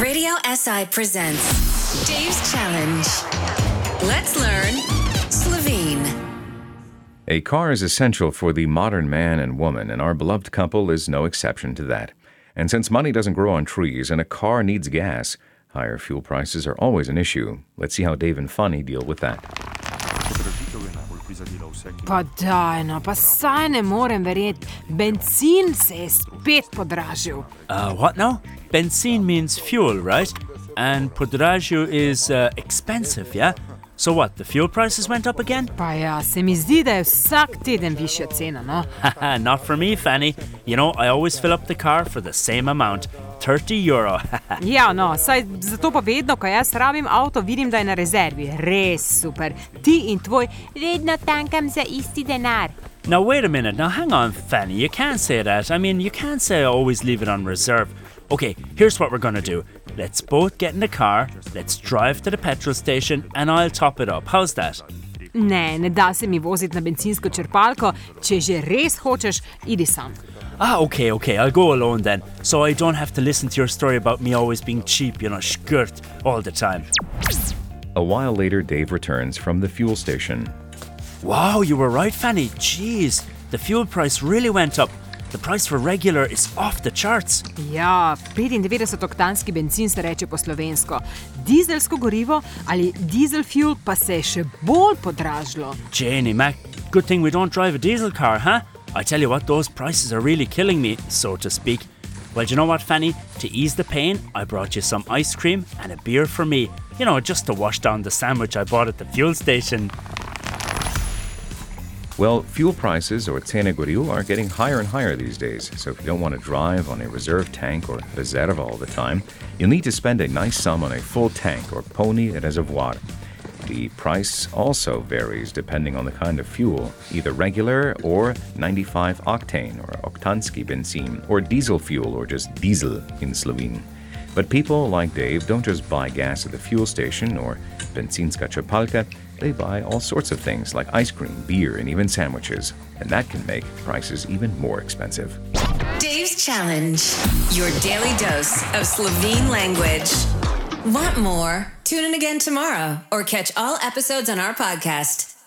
Radio SI presents Dave's Challenge. Let's learn Slovene. A car is essential for the modern man and woman, and our beloved couple is no exception to that. And since money doesn't grow on trees and a car needs gas, higher fuel prices are always an issue. Let's see how Dave and Fanny deal with that. Pa daj, no, pa saj ne morem verjeti. Benzin se je spet podražil. Uh, what now? Benzene means fuel, right? And podražju is uh, expensive, yeah? So what, the fuel prices went up again? Pa ja, se mi zdi, da je vsak teden višja cena, no. Haha, Not for me, Fanny. You know, I always fill up the car for the same amount 30 euro. Ja, no, saj zato pa vedno, ko jaz rabim avto, vidim, da je na rezervi. Res super. Ti in tvoj vedno tankam za isti denar. now, wait a minute. Now, hang on, Fanny. You can't say that. I mean, you can't say I always leave it on reserve. Okay, here's what we're gonna do. Let's both get in the car, let's drive to the petrol station, and I'll top it up. How's that? Ne, ne da se mi voziti na bencinsko črpalko. Če že res hočeš, idi sam. Ah, okay, okay, I'll go alone then, so I don't have to listen to your story about me always being cheap, you know, skirt all the time. A while later, Dave returns from the fuel station. Wow, you were right, Fanny. Jeez, the fuel price really went up. The price for regular is off the charts. Ja, 95-oktanski bencin se reče po slovensko. Dizelsko gorivo ali diesel fuel pa se je še bolj podražilo. Janie Mac, good thing we don't drive a diesel car, huh? I tell you what, those prices are really killing me, so to speak. Well, do you know what, Fanny? To ease the pain, I brought you some ice cream and a beer for me. You know, just to wash down the sandwich I bought at the fuel station. Well, fuel prices or cene goriv are getting higher and higher these days, so if you don't want to drive on a reserve tank or rezerva all the time, you'll need to spend a nice sum on a full tank or poln rezervoar. The price also varies depending on the kind of fuel, either regular or 95 octane or oktanski benzene, or diesel fuel or just diesel in Slovene. But people like Dave don't just buy gas at the fuel station or benzinska črpalka, they buy all sorts of things like ice cream, beer, and even sandwiches. And that can make prices even more expensive. Dave's Challenge. Your daily dose of Slovene language. Want more? Tune in again tomorrow or catch all episodes on our podcast.